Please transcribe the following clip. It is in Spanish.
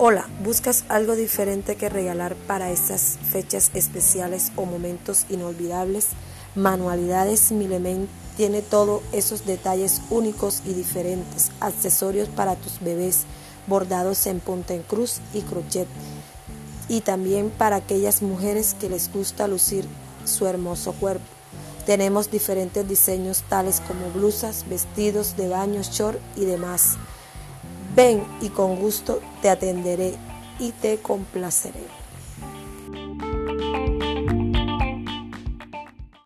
Hola, ¿buscas algo diferente que regalar para estas fechas especiales o momentos inolvidables? Manualidades Milement tiene todos esos detalles únicos y diferentes, accesorios para tus bebés, bordados en punta en cruz y crochet, y también para aquellas mujeres que les gusta lucir su hermoso cuerpo. Tenemos diferentes diseños tales como blusas, vestidos de baño, short y demás. Ven y con gusto te atenderé y te complaceré.